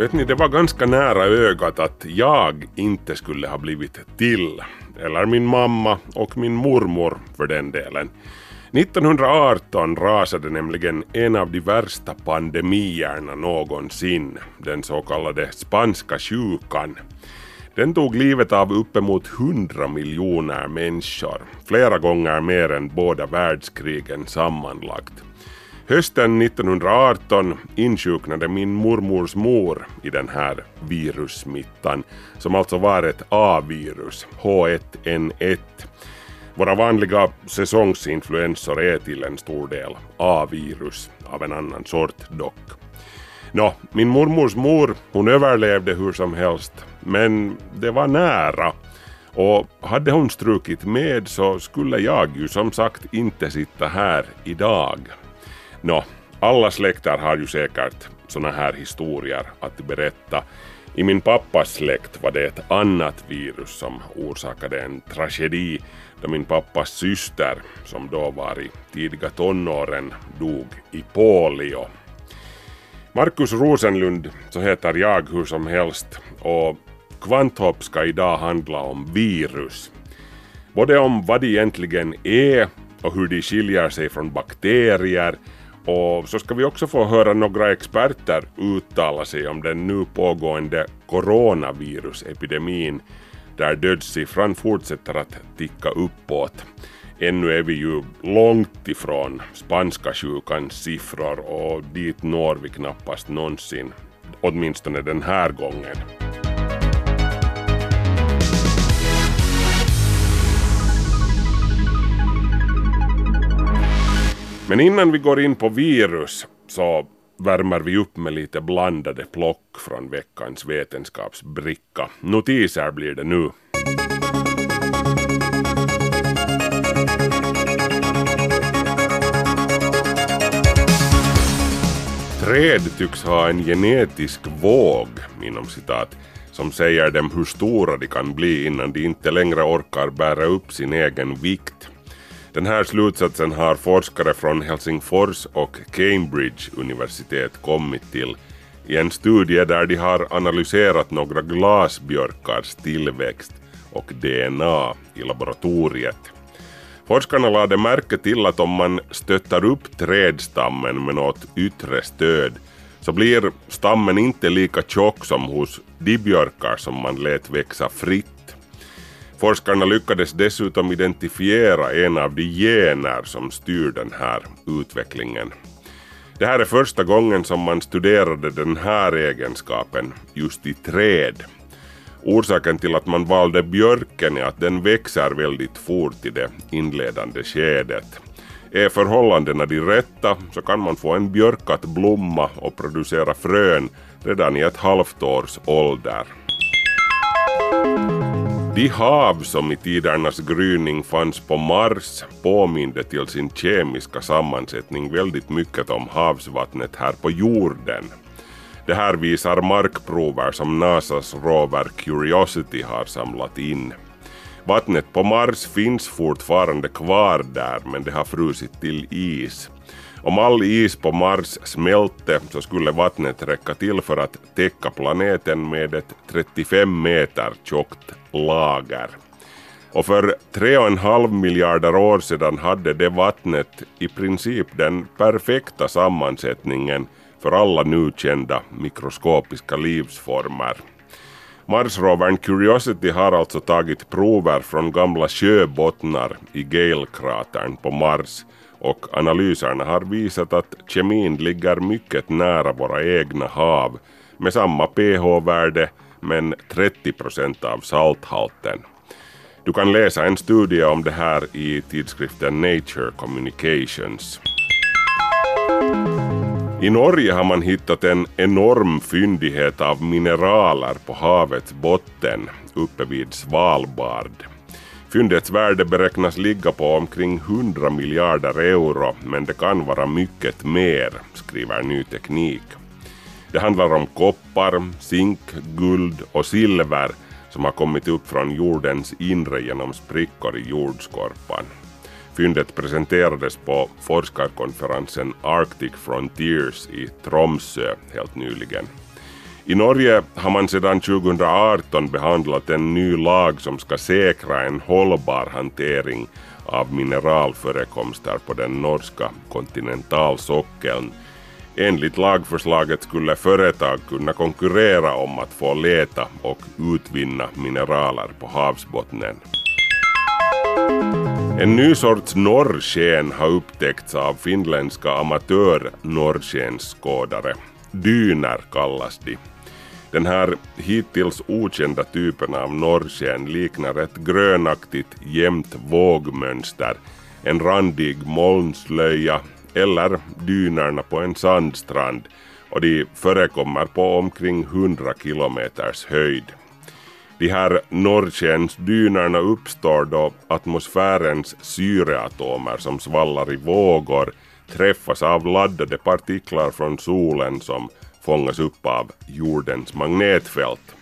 Vet ni, det var ganska nära ögat att jag inte skulle ha blivit till. Eller min mamma och min mormor för den delen. 1918 rasade nämligen en av de värsta pandemierna någonsin, den så kallade spanska sjukan. Den tog livet av uppemot 100 miljoner människor, flera gånger mer än båda världskrigen sammanlagt. Hösten 1918 insjuknade min mormors mor i den här virussmittan, som alltså var ett A-virus, H1N1. Våra vanliga säsongsinfluensor är till en stor del A-virus, av en annan sort dock. Nå, min mormors mor, hon överlevde hur som helst, men det var nära. Och hade hon strukit med så skulle jag ju som sagt inte sitta här idag. Nå, alla släkter har ju säkert såna här historier att berätta. I min pappas släkt var det ett annat virus som orsakade en tragedi då min pappas syster, som då var i tidiga tonåren, dog i polio. Markus Rosenlund, så heter jag hur som helst och Kvanthopp ska idag handla om virus. Både om vad de egentligen är och hur de skiljer sig från bakterier och så ska vi också få höra några experter uttala sig om den nu pågående coronavirusepidemin där dödssiffran fortsätter att ticka uppåt. Ännu är vi ju långt ifrån spanska sjukans siffror och dit når vi knappast någonsin, åtminstone den här gången. Men innan vi går in på virus så värmer vi upp med lite blandade plock från veckans vetenskapsbricka. Notiser blir det nu. Träd tycks ha en genetisk våg, inom citat, som säger dem hur stora de kan bli innan de inte längre orkar bära upp sin egen vikt. Den här slutsatsen har forskare från Helsingfors och Cambridge universitet kommit till i en studie där de har analyserat några glasbjörkars tillväxt och DNA i laboratoriet. Forskarna lade märke till att om man stöttar upp trädstammen med något yttre stöd så blir stammen inte lika tjock som hos de björkar som man lät växa fritt. Forskarna lyckades dessutom identifiera en av de gener som styr den här utvecklingen. Det här är första gången som man studerade den här egenskapen just i träd. Orsaken till att man valde björken är att den växer väldigt fort i det inledande skedet. Är förhållandena de rätta så kan man få en björk att blomma och producera frön redan i ett halvt års ålder. De hav som i tidernas gryning fanns på Mars påminde till sin kemiska sammansättning väldigt mycket om havsvattnet här på jorden. Det här visar markprover som NASAs rover Curiosity har samlat in. Vattnet på Mars finns fortfarande kvar där men det har frusit till is. Om all is på Mars smälte så skulle vattnet räcka till för att täcka planeten med ett 35 meter tjockt lager. Och för 3,5 miljarder år sedan hade det vattnet i princip den perfekta sammansättningen för alla nu kända mikroskopiska livsformer. Marsrovern Curiosity har alltså tagit prover från gamla sjöbottnar i Gale-kratern på Mars och analyserna har visat att kemin ligger mycket nära våra egna hav med samma pH-värde men 30 procent av salthalten. Du kan läsa en studie om det här i tidskriften Nature Communications. I Norge har man hittat en enorm fyndighet av mineraler på havets botten uppe vid Svalbard. Fyndets värde beräknas ligga på omkring 100 miljarder euro, men det kan vara mycket mer, skriver Ny Teknik. Det handlar om koppar, zink, guld och silver som har kommit upp från jordens inre genom sprickor i jordskorpan. Fyndet presenterades på forskarkonferensen Arctic Frontiers i Tromsö helt nyligen. I Norge har man sedan 2018 behandlat en ny lag som ska säkra en hållbar hantering av mineralförekomster på den norska kontinentalsockeln. Enligt lagförslaget skulle företag kunna konkurrera om att få leta och utvinna mineraler på havsbottnen. En ny sorts norrsken har upptäckts av finländska amatör-norrskensskådare. Dyner kallas de. Den här hittills okända typen av norrsken liknar ett grönaktigt jämnt vågmönster, en randig molnslöja eller dynerna på en sandstrand och de förekommer på omkring 100 kilometers höjd. De här norrskensdynerna uppstår då atmosfärens syreatomer som svallar i vågor träffas av laddade partiklar från solen som fångas upp av jordens magnetfält.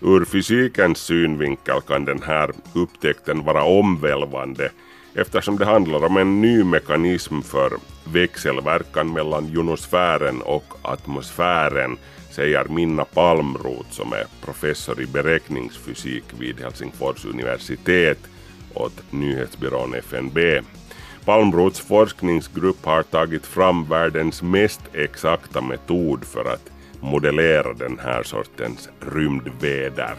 Ur fysikens synvinkel kan den här upptäckten vara omvälvande eftersom det handlar om en ny mekanism för växelverkan mellan jonosfären och atmosfären säger Minna Palmroth som är professor i beräkningsfysik vid Helsingfors universitet åt nyhetsbyrån FNB. Palmroths forskningsgrupp har tagit fram världens mest exakta metod för att modellera den här sortens rymdväder.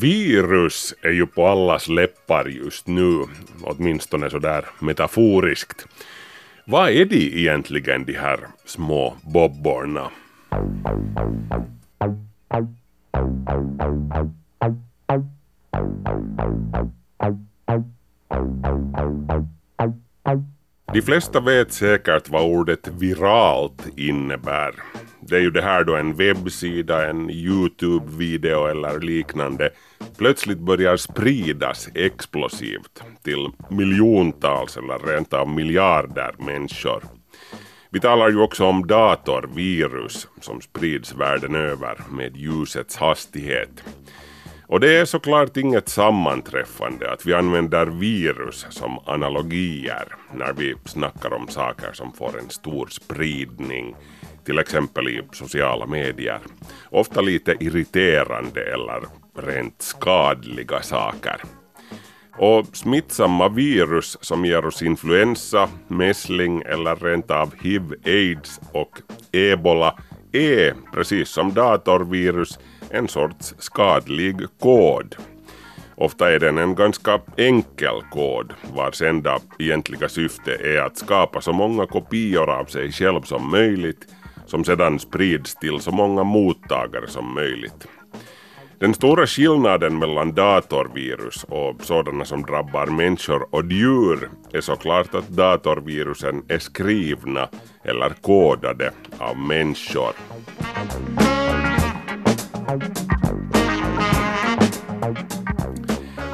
Virus är ju på allas läppar just nu, åtminstone sådär metaforiskt. Vad är de egentligen de här små bobborna? De flesta vet säkert vad ordet viralt innebär. Det är ju det här då en webbsida, en Youtube-video eller liknande plötsligt börjar spridas explosivt till miljontals eller rent av miljarder människor. Vi talar ju också om datorvirus som sprids världen över med ljusets hastighet. Och det är såklart inget sammanträffande att vi använder virus som analogier när vi snackar om saker som får en stor spridning, till exempel i sociala medier. Ofta lite irriterande eller rent skadliga saker. Och smittsamma virus som ger oss influensa, mässling eller rent av hiv, aids och ebola är, precis som datorvirus, en sorts skadlig kod. Ofta är den en ganska enkel kod vars enda egentliga syfte är att skapa så många kopior av sig själv som möjligt som sedan sprids till så många mottagare som möjligt. Den stora skillnaden mellan datorvirus och sådana som drabbar människor och djur är såklart att datorvirusen är skrivna eller kodade av människor.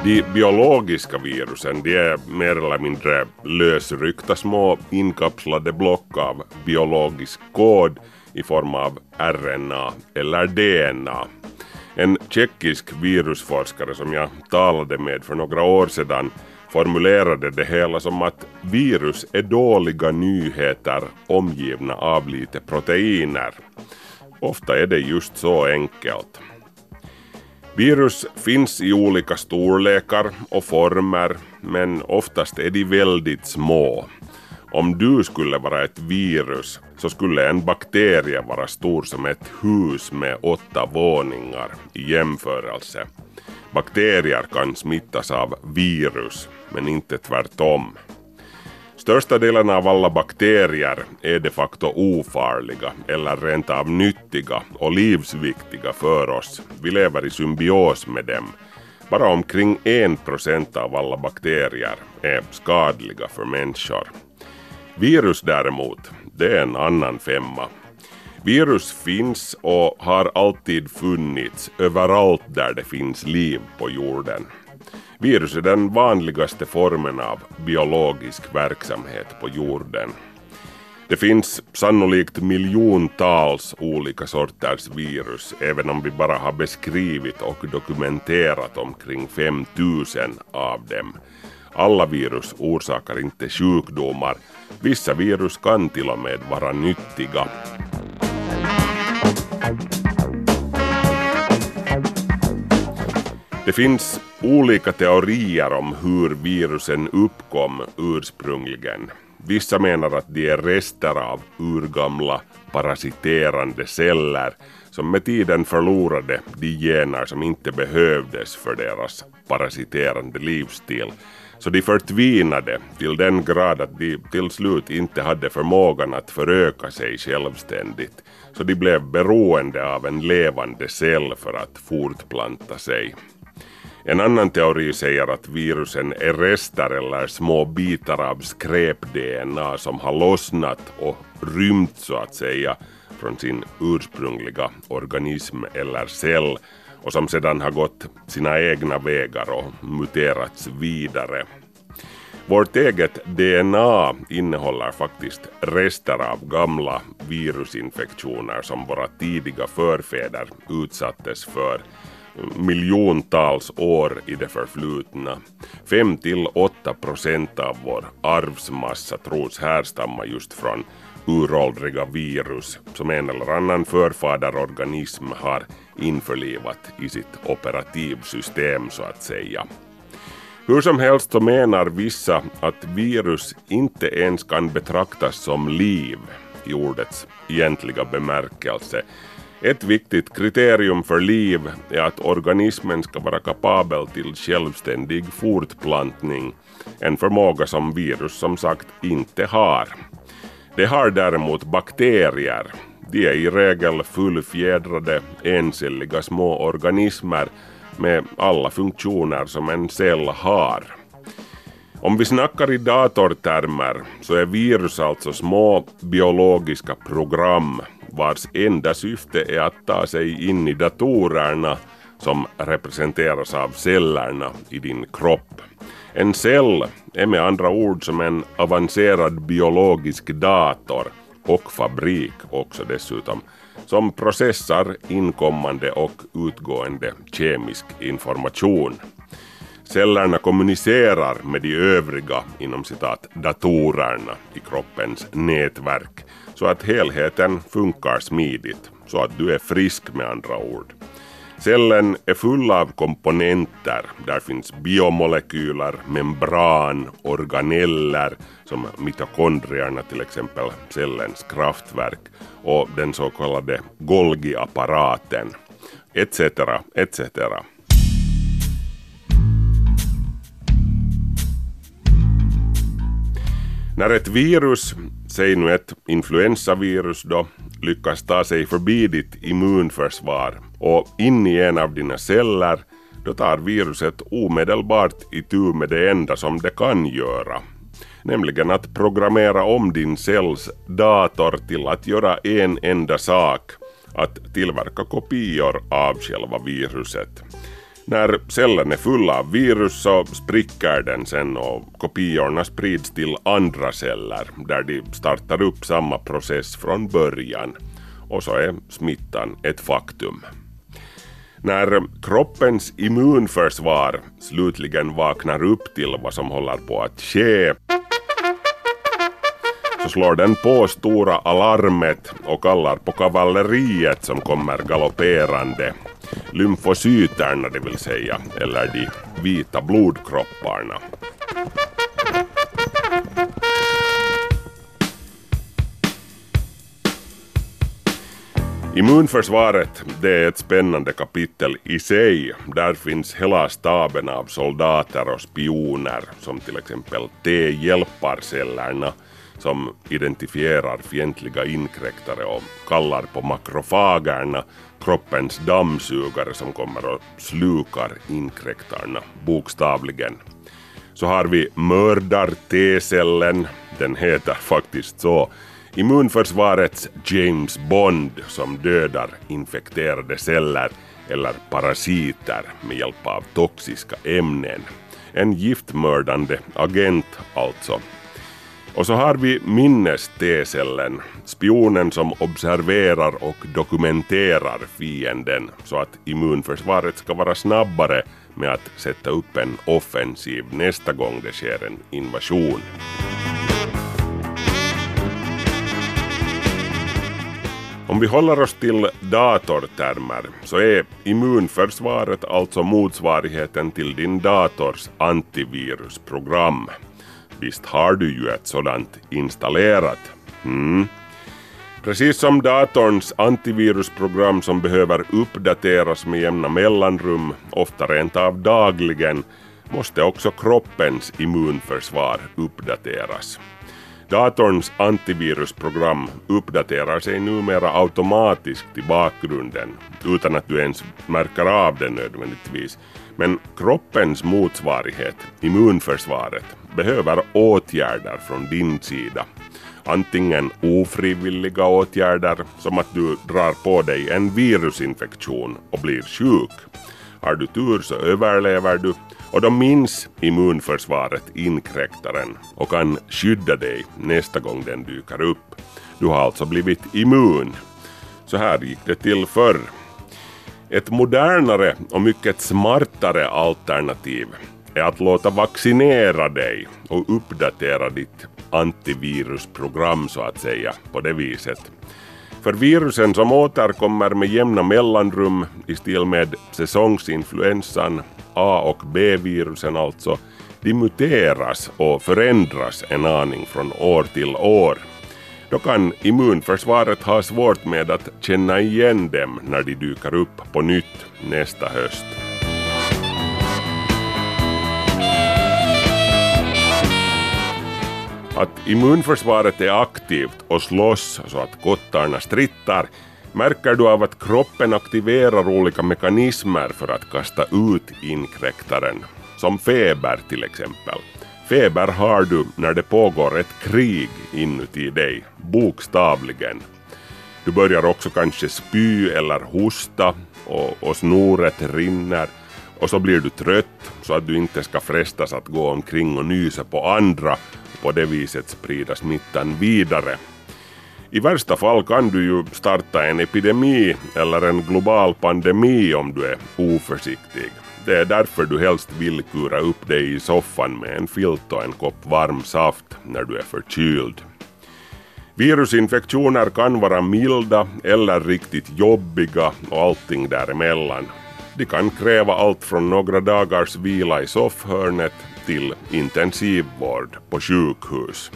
De biologiska virusen de är mer eller mindre lösryckta små inkapslade block av biologisk kod i form av RNA eller DNA. En tjeckisk virusforskare som jag talade med för några år sedan formulerade det hela som att virus är dåliga nyheter omgivna av lite proteiner. Ofta är det just så enkelt. Virus finns i olika storlekar och former men oftast är de väldigt små. Om du skulle vara ett virus så skulle en bakterie vara stor som ett hus med åtta våningar i jämförelse. Bakterier kan smittas av virus men inte tvärtom. Största delen av alla bakterier är de facto ofarliga eller rent av nyttiga och livsviktiga för oss. Vi lever i symbios med dem. Bara omkring 1% av alla bakterier är skadliga för människor. Virus däremot, det är en annan femma. Virus finns och har alltid funnits överallt där det finns liv på jorden. Virus är den vanligaste formen av biologisk verksamhet på jorden. Det finns sannolikt miljontals olika sorters virus, även om vi bara har beskrivit och dokumenterat omkring 5000 av dem. Alla virus orsakar inte sjukdomar. Vissa virus kan till och med vara nyttiga. Det finns olika teorier om hur virusen uppkom ursprungligen. Vissa menar att de är rester av urgamla parasiterande celler som med tiden förlorade de gener som inte behövdes för deras parasiterande livsstil. Så de förtvinade till den grad att de till slut inte hade förmågan att föröka sig självständigt. Så de blev beroende av en levande cell för att fortplanta sig. En annan teori säger att virusen är rester eller små bitar av skräp-DNA som har lossnat och rymt så att säga från sin ursprungliga organism eller cell och som sedan har gått sina egna vägar och muterats vidare. Vårt eget DNA innehåller faktiskt rester av gamla virusinfektioner som våra tidiga förfäder utsattes för miljontals år i det förflutna. 5–8 procent av vår arvsmassa tros härstamma just från uråldriga virus som en eller annan förfaderorganism har införlivat i sitt operativsystem så att säga. Hur som helst så menar vissa att virus inte ens kan betraktas som liv i ordets egentliga bemärkelse ett viktigt kriterium för liv är att organismen ska vara kapabel till självständig fortplantning, en förmåga som virus som sagt inte har. Det har däremot bakterier. De är i regel fullfjädrade, encelliga små organismer med alla funktioner som en cell har. Om vi snackar i datortermer så är virus alltså små biologiska program vars enda syfte är att ta sig in i datorerna som representeras av cellerna i din kropp. En cell är med andra ord som en avancerad biologisk dator och fabrik också dessutom som processar inkommande och utgående kemisk information. Cellerna kommunicerar med de övriga inom citat datorerna i kroppens nätverk så att helheten funkar smidigt, så att du är frisk med andra ord. Cellen är full av komponenter. Där finns biomolekyler, membran, organeller som mitokondrierna till exempel, cellens kraftverk och den så kallade Golgi-apparaten, etc. etc. När ett virus, säg nu ett influensavirus då, lyckas ta sig förbi ditt immunförsvar och in i en av dina celler, då tar viruset omedelbart itu med det enda som det kan göra. Nämligen att programmera om din cells dator till att göra en enda sak, att tillverka kopior av själva viruset. När cellen är full av virus så spricker den sen och kopiorna sprids till andra celler där de startar upp samma process från början och så är smittan ett faktum. När kroppens immunförsvar slutligen vaknar upp till vad som håller på att ske så slår den på stora alarmet och kallar på kavalleriet som kommer galopperande lymfocyterna det vill säga, eller de vita blodkropparna. Immunförsvaret det är ett spännande kapitel i sig. Där finns hela staben av soldater och spioner som till exempel T-hjälparcellerna som identifierar fientliga inkräktare och kallar på makrofagerna kroppens dammsugare som kommer och slukar inkräktarna bokstavligen. Så har vi mördar-T-cellen, den heter faktiskt så, immunförsvarets James Bond som dödar infekterade celler eller parasiter med hjälp av toxiska ämnen. En giftmördande agent alltså. Och så har vi minnes-T-cellen, spionen som observerar och dokumenterar fienden så att immunförsvaret ska vara snabbare med att sätta upp en offensiv nästa gång det sker en invasion. Om vi håller oss till datortermer så är immunförsvaret alltså motsvarigheten till din dators antivirusprogram. Visst har du ju ett sådant installerat? Mm. Precis som datorns antivirusprogram som behöver uppdateras med jämna mellanrum, ofta rent av dagligen, måste också kroppens immunförsvar uppdateras. Datorns antivirusprogram uppdaterar sig numera automatiskt i bakgrunden utan att du ens märker av det nödvändigtvis. Men kroppens motsvarighet, immunförsvaret, behöver åtgärder från din sida. Antingen ofrivilliga åtgärder, som att du drar på dig en virusinfektion och blir sjuk. Har du tur så överlever du och då minns immunförsvaret inkräktaren och kan skydda dig nästa gång den dyker upp. Du har alltså blivit immun. Så här gick det till förr. Ett modernare och mycket smartare alternativ är att låta vaccinera dig och uppdatera ditt antivirusprogram så att säga på det viset. För virusen som återkommer med jämna mellanrum i stil med säsongsinfluensan, A och B-virusen alltså, de muteras och förändras en aning från år till år. Då kan immunförsvaret ha svårt med att känna igen dem när de dyker upp på nytt nästa höst. Att immunförsvaret är aktivt och slåss så att kottarna strittar märker du av att kroppen aktiverar olika mekanismer för att kasta ut inkräktaren. Som feber till exempel. Feber har du när det pågår ett krig inuti dig, bokstavligen. Du börjar också kanske spy eller hosta och, och snoret rinner och så blir du trött så att du inte ska frestas att gå omkring och nysa på andra och på det viset sprida smittan vidare. I värsta fall kan du ju starta en epidemi eller en global pandemi om du är oförsiktig. Det är därför du helst vill kura upp dig i soffan med en filt och en kopp varm saft när du är förkyld. Virusinfektioner kan vara milda eller riktigt jobbiga och allting däremellan. De kan kräva allt från några dagars vila i soffhörnet till intensivvård på sjukhus.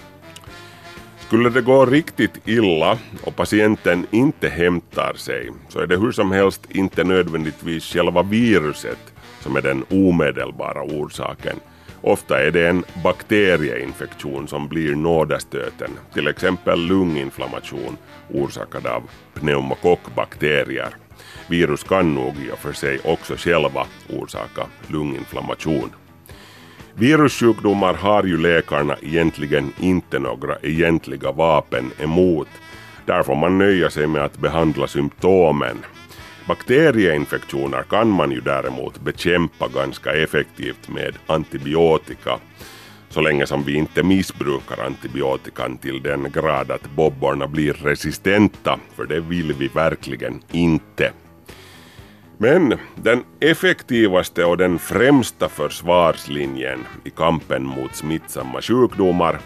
Skulle det gå riktigt illa och patienten inte hämtar sig så är det hur som helst inte nödvändigtvis själva viruset som är den omedelbara orsaken. Ofta är det en bakterieinfektion som blir nådastöten, till exempel lunginflammation orsakad av pneumokockbakterier. Virus kan nog i och för sig också själva orsaka lunginflammation. Virussjukdomar har ju läkarna egentligen inte några egentliga vapen emot. Där får man nöja sig med att behandla symptomen. Bakterieinfektioner kan man ju däremot bekämpa ganska effektivt med antibiotika så länge som vi inte missbrukar antibiotikan till den grad att bobborna blir resistenta, för det vill vi verkligen inte. Men den effektivaste och den främsta försvarslinjen i kampen mot smittsamma sjukdomar,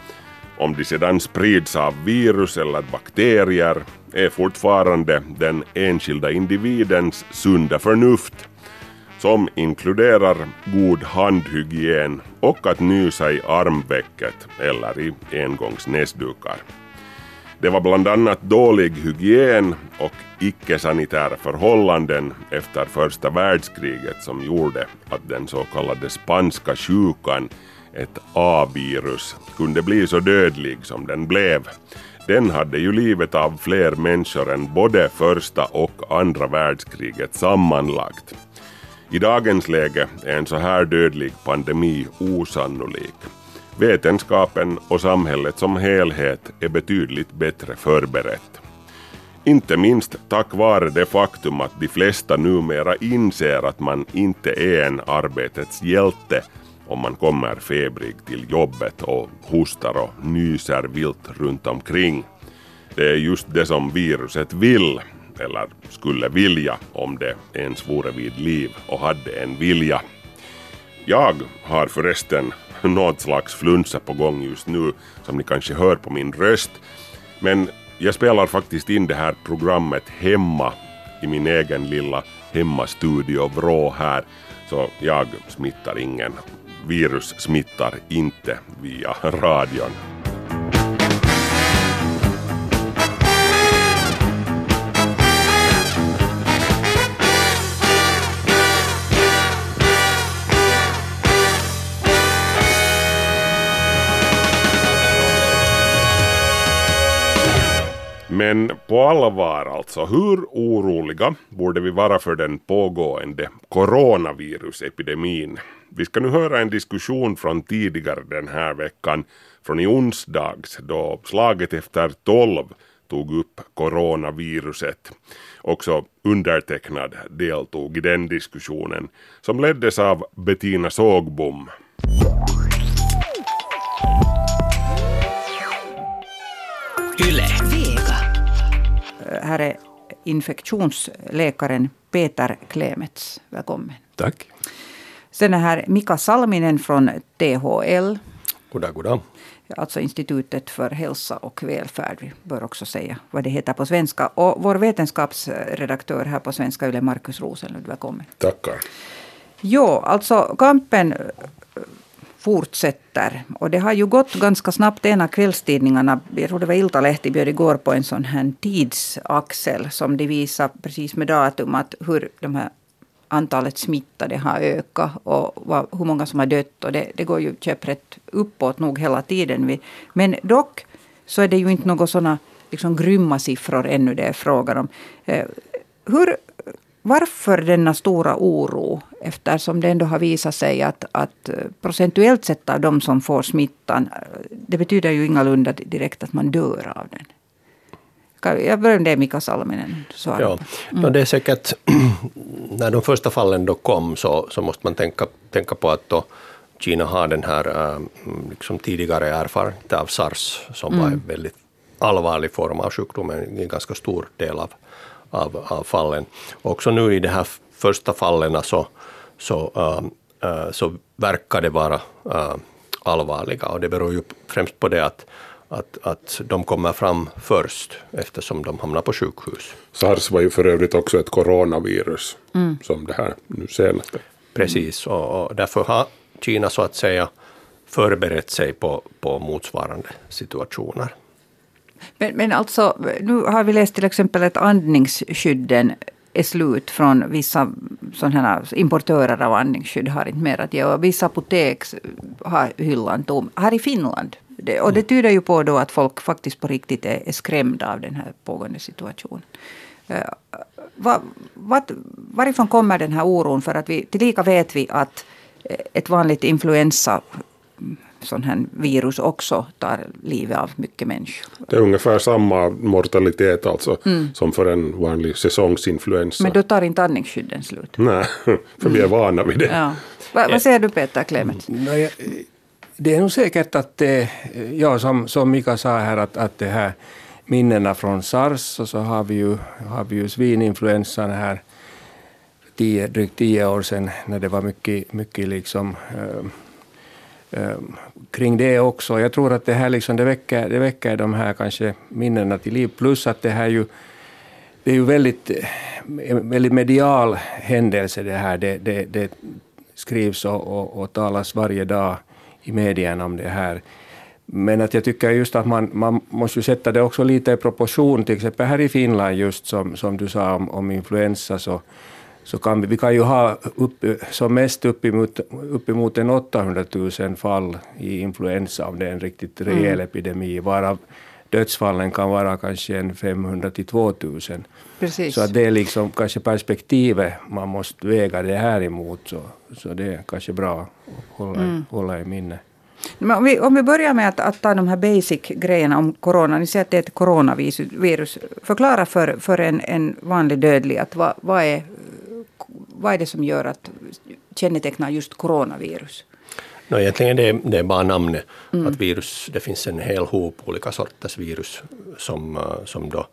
om de sedan sprids av virus eller bakterier, är fortfarande den enskilda individens sunda förnuft, som inkluderar god handhygien och att nysa i armvecket eller i engångsnäsdukar. Det var bland annat dålig hygien och icke-sanitära förhållanden efter första världskriget som gjorde att den så kallade spanska sjukan, ett A-virus, kunde bli så dödlig som den blev. Den hade ju livet av fler människor än både första och andra världskriget sammanlagt. I dagens läge är en så här dödlig pandemi osannolik. Vetenskapen och samhället som helhet är betydligt bättre förberett. Inte minst tack vare det faktum att de flesta numera inser att man inte är en arbetets hjälte om man kommer febrig till jobbet och hostar och nyser vilt runt omkring. Det är just det som viruset vill, eller skulle vilja om det ens vore vid liv och hade en vilja. Jag har förresten något slags flunsa på gång just nu som ni kanske hör på min röst. Men jag spelar faktiskt in det här programmet hemma i min egen lilla hemmastudio vrå här. Så jag smittar ingen. Virus smittar inte via radion. Men på allvar alltså, hur oroliga borde vi vara för den pågående coronavirusepidemin? Vi ska nu höra en diskussion från tidigare den här veckan, från i onsdags, då slaget efter tolv tog upp coronaviruset. Också undertecknad deltog i den diskussionen, som leddes av Bettina Sågbom. Vega. Här är infektionsläkaren Peter Klemets. Välkommen. Tack. Sen är här Mika Salminen från THL, Goddag, goddag. alltså Institutet för hälsa och välfärd. Vi bör också säga vad det heter på svenska. Och vår vetenskapsredaktör här på Svenska Yle, Markus Rosenlund. Välkommen. Tackar. Jo, alltså kampen eh, fortsätter. Och det har ju gått ganska snabbt. En av kvällstidningarna, jag tror det var Iltalehti, bjöd igår på en sån här tidsaxel som de visar precis med datum att hur de här antalet smittade har ökat och vad, hur många som har dött. Och det, det går ju käpprätt uppåt nog hela tiden. Men dock så är det ju inte några sådana liksom grymma siffror ännu det är frågan om. Eh, hur, varför denna stora oro? Eftersom det ändå har visat sig att, att eh, procentuellt sett av de som får smittan, eh, det betyder ju ingalunda direkt att man dör av den. Jag med det, Mika Salminen. Ja, no, det är säkert, när de första fallen då kom så, så måste man tänka, tänka på att då Kina har den här äh, liksom tidigare erfarenhet av sars som var en väldigt allvarlig form av sjukdomen, en ganska stor del av, av, av fallen. Också nu i de här första fallen så, så, äh, äh, så verkar det vara äh, allvarliga och det beror ju främst på det att att, att de kommer fram först eftersom de hamnar på sjukhus. Sars var ju för övrigt också ett coronavirus, som det här nu senaste. Precis, och, och därför har Kina så att säga förberett sig på, på motsvarande situationer. Men, men alltså, nu har vi läst till exempel att andningsskydden är slut från vissa sådana importörer av andningsskydd har inte mer att ge. Och vissa apotek har hyllan tom. Här i Finland. Det, och det tyder ju på då att folk faktiskt på riktigt är, är skrämda av den här pågående situationen. Uh, va, vad, varifrån kommer den här oron? För att vi, tillika vet vi att eh, ett vanligt influensa sån här virus också tar livet av mycket människor. Det är ungefär samma mortalitet alltså som för en vanlig säsongsinfluensa. Men då tar inte andningsskydden slut. Nej, för vi är vana vid det. Ja. Va, vad säger du Peter Klemets? No, jag, det är nog säkert att det, ja, som, som Mika sa här, att, att det här minnena från sars och så har vi ju, har vi ju svininfluensan här tio, drygt tio år sedan när det var mycket, mycket liksom, eh, eh, kring det också. Jag tror att det här liksom, det väcker, det väcker de här kanske minnena till liv. Plus att det här ju, det är ju väldigt, eh, väldigt medial händelse det här. Det, det, det skrivs och, och, och talas varje dag i medierna om det här. Men att jag tycker just att man, man måste sätta det också lite i proportion. Till exempel här i Finland, just som, som du sa om, om influensa, så, så kan vi, vi kan ju ha upp, som mest uppemot, uppemot en 800 000 fall i influensa, om det är en riktigt rejäl epidemi, varav dödsfallen kan vara kanske en 500 till 2000. Precis. Så att det är liksom kanske perspektivet man måste väga det här emot. Så, så det är kanske bra att hålla, hålla i minne. Men om, vi, om vi börjar med att, att ta de här basic-grejerna om corona. Ni säger att det är ett coronavirus. Förklara för, för en, en vanlig dödlig att vad, vad, är, vad är det som gör att kännetecknar just coronavirus? No, egentligen det är det är bara namnet. Att virus, det finns en hel hop olika sorters virus som, eh, som då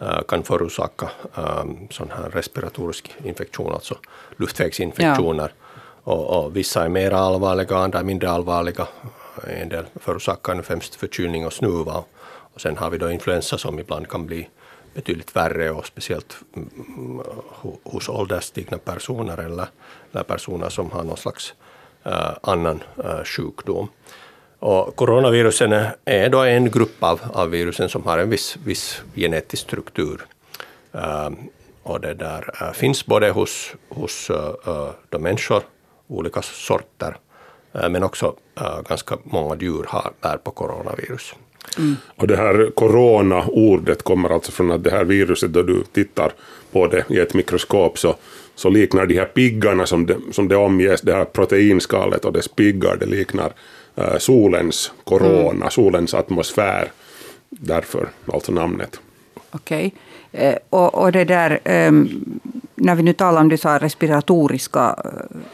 eh, kan förorsaka um, sån här respiratorisk infektion, alltså luftvägsinfektioner. Och, och vissa är mer allvarliga, andra är mindre allvarliga. En del förorsakar nu främst förkylning och snuva. Och sen har vi då influensa som ibland kan bli betydligt värre och speciellt mm, ho- hos ålderstigna personer eller, eller personer som har någon slags eh, Eh, annan eh, sjukdom. Och coronavirusen är- då en grupp av, av virusen som har en viss, viss genetisk struktur. Eh, och det där finns både hos, hos de människor, olika sorter, men också ganska många djur har, bär på coronavirus. Mm. Och det här corona-ordet kommer alltså från att det här viruset, då du tittar på det i ett mikroskop så, så liknar de här piggarna som det, som det omges, det här proteinskalet och dess piggar, det liknar eh, solens corona, solens atmosfär. Därför alltså namnet. Okej. Eh, och, och det där, ehm, när vi nu talar om du sa respiratoriska eh,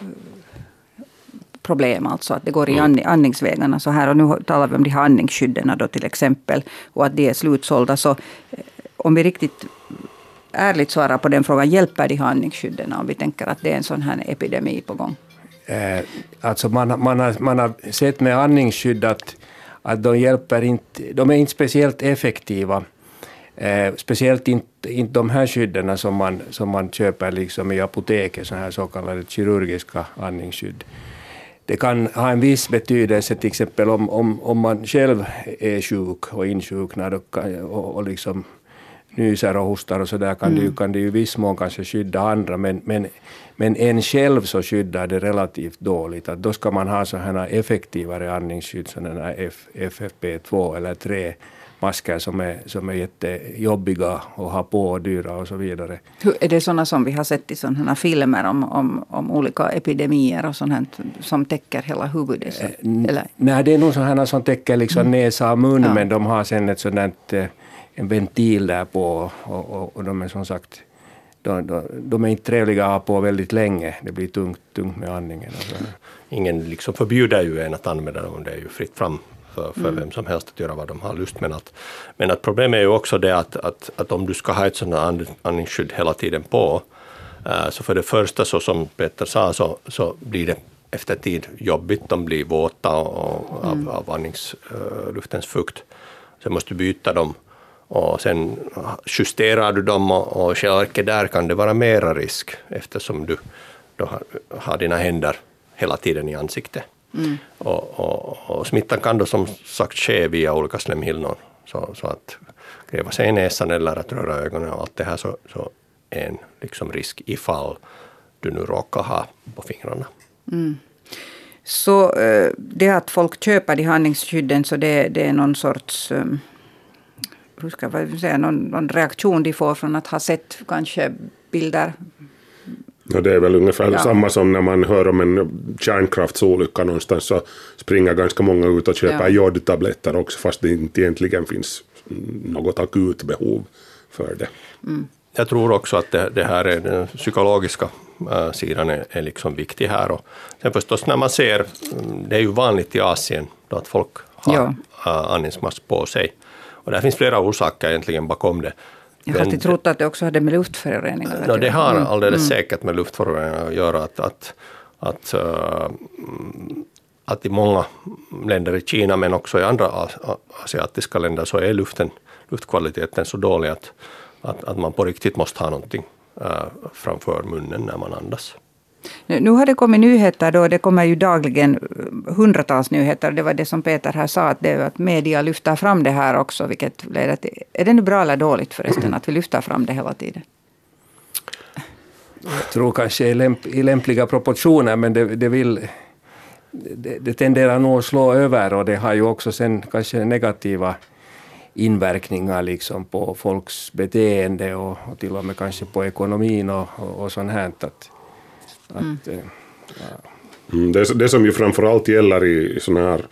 problem, alltså att det går i and, andningsvägarna så här. Och nu talar vi om de här andningsskydden då till exempel och att de är slutsålda. Så eh, om vi riktigt ärligt svara på den frågan, hjälper de här andningsskydden om vi tänker att det är en sån här epidemi på gång? Eh, alltså man, man, har, man har sett med andningsskydd att, att de hjälper inte, de är inte speciellt effektiva. Eh, speciellt inte, inte de här skydden som man, som man köper liksom i apoteket, så här så kallade kirurgiska andningsskydd. Det kan ha en viss betydelse till exempel om, om, om man själv är sjuk och insjuknar och, och, och liksom nyser och hostar och så där kan, det ju, kan det ju i viss mån kanske skydda andra men, men, men en själv så skyddar det relativt dåligt. Att då ska man ha sådana effektivare andningsskydd, sådana F, FFP2 eller 3 masker som är, som är jättejobbiga att ha på och dyra och så vidare. Hur, är det sådana som vi har sett i sådana filmer om, om, om olika epidemier och sånt som täcker hela huvudet? Så, eller? Nej, det är nog sådana som täcker liksom näsa och mun, Ja. men de har sen ett sådant, eh, en ventil där på och, och, och de är som sagt de, de, de är inte trevliga att ha på väldigt länge. Det blir tungt, tungt med andningen. Och. Ingen liksom förbjuder ju en att använda dem, det är ju fritt fram för, för vem som helst att göra vad de har lust. Men att, men att problemet är ju också det att, att, att om du ska ha ett sådant and- andningsskydd hela tiden på, eh, så för det första, så som Peter sa, så, så blir det efter tid jobbigt, de blir våta och, av, av andningsluftens fukt. Sen måste du byta dem och sen justerar du dem och, och i själva verket där kan det vara mera risk eftersom du då har, har dina händer hela tiden i ansiktet. Och, och, och smittan kan då som sagt ske via olika slemhinnor. Så, så att gräva sig i näsan eller att röra ögonen och allt det här så, så är en liksom risk ifall du nu råkar ha på fingrarna. Så eh, det att folk köper de handlingsskydden, så det, det är någon sorts eh, hur ska jag säga, någon, någon reaktion de får från att ha sett kanske bilder. Ja, det är väl ungefär Ja. samma som när man hör om en kärnkraftsolycka någonstans så springer ganska många ut och köper Ja. jodtabletter också fast det inte egentligen finns något akut behov för det. Jag tror också att det, det här är den psykologiska äh, sidan är, är liksom viktig här. Och sen förstås när man ser, mm, det är ju vanligt i Asien då att folk har Ja. äh, andningsmask på sig. Och det finns flera orsaker egentligen bakom det. Jag har alltid trott att det också hade med luftföroreningar att No, det göra. har Mm. alldeles säkert med luftföroreningar att göra. Att, att, att, äh, mm, att i många länder i Kina, men också i andra asiatiska länder, så är luften, luftkvaliteten så dålig att, att, att man på riktigt måste ha någonting äh, framför munnen när man andas. Nu har det kommit nyheter då, det kommer ju dagligen eh, hundratals nyheter. Det var det som Peter här sa, att, det, är att media lyfter fram det här också. Vilket leder till, är det nu bra eller dåligt förresten att vi lyfter fram det hela tiden? Jag tror kanske i, lämp, i lämpliga proportioner, men det, det vill... Det, det tenderar nog att slå över och det har ju också sen kanske negativa inverkningar liksom på folks beteende och, och till och med kanske på ekonomin och, och, och sånt här. Att, att, eh, Mm, det, det som ju framförallt gäller i sådana här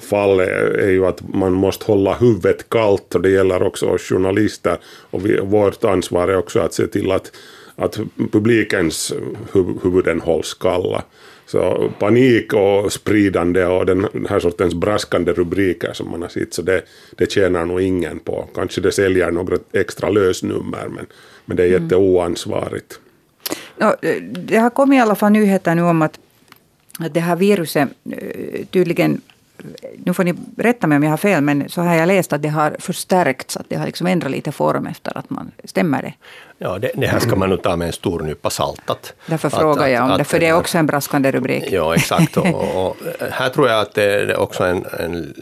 fall är, ju att man måste hålla huvudet kallt och det gäller också oss journalister. Och vi, vårt ansvar är också att se till att, att publikens huv, huvuden hålls kalla. Så panik och spridande och den här sortens braskande rubriker som man har sett, så det, det tjänar nog ingen på. Kanske det säljer några extra lösnummer, men, men det är jätteoansvarigt. No, det har kommit i alla fall nyheter nu om att, att det här viruset tydligen nu får ni rätta mig om jag har fel, men så har jag läst att det har förstärkts, att det har liksom ändrat lite form efter att man... Stämmer det? Ja, det, det här ska man nog ta med en stor nypa salt. Att, Därför att, frågar jag om att, det, för det är också en braskande rubrik. Ja, exakt. Och, och här tror jag att det är också en, en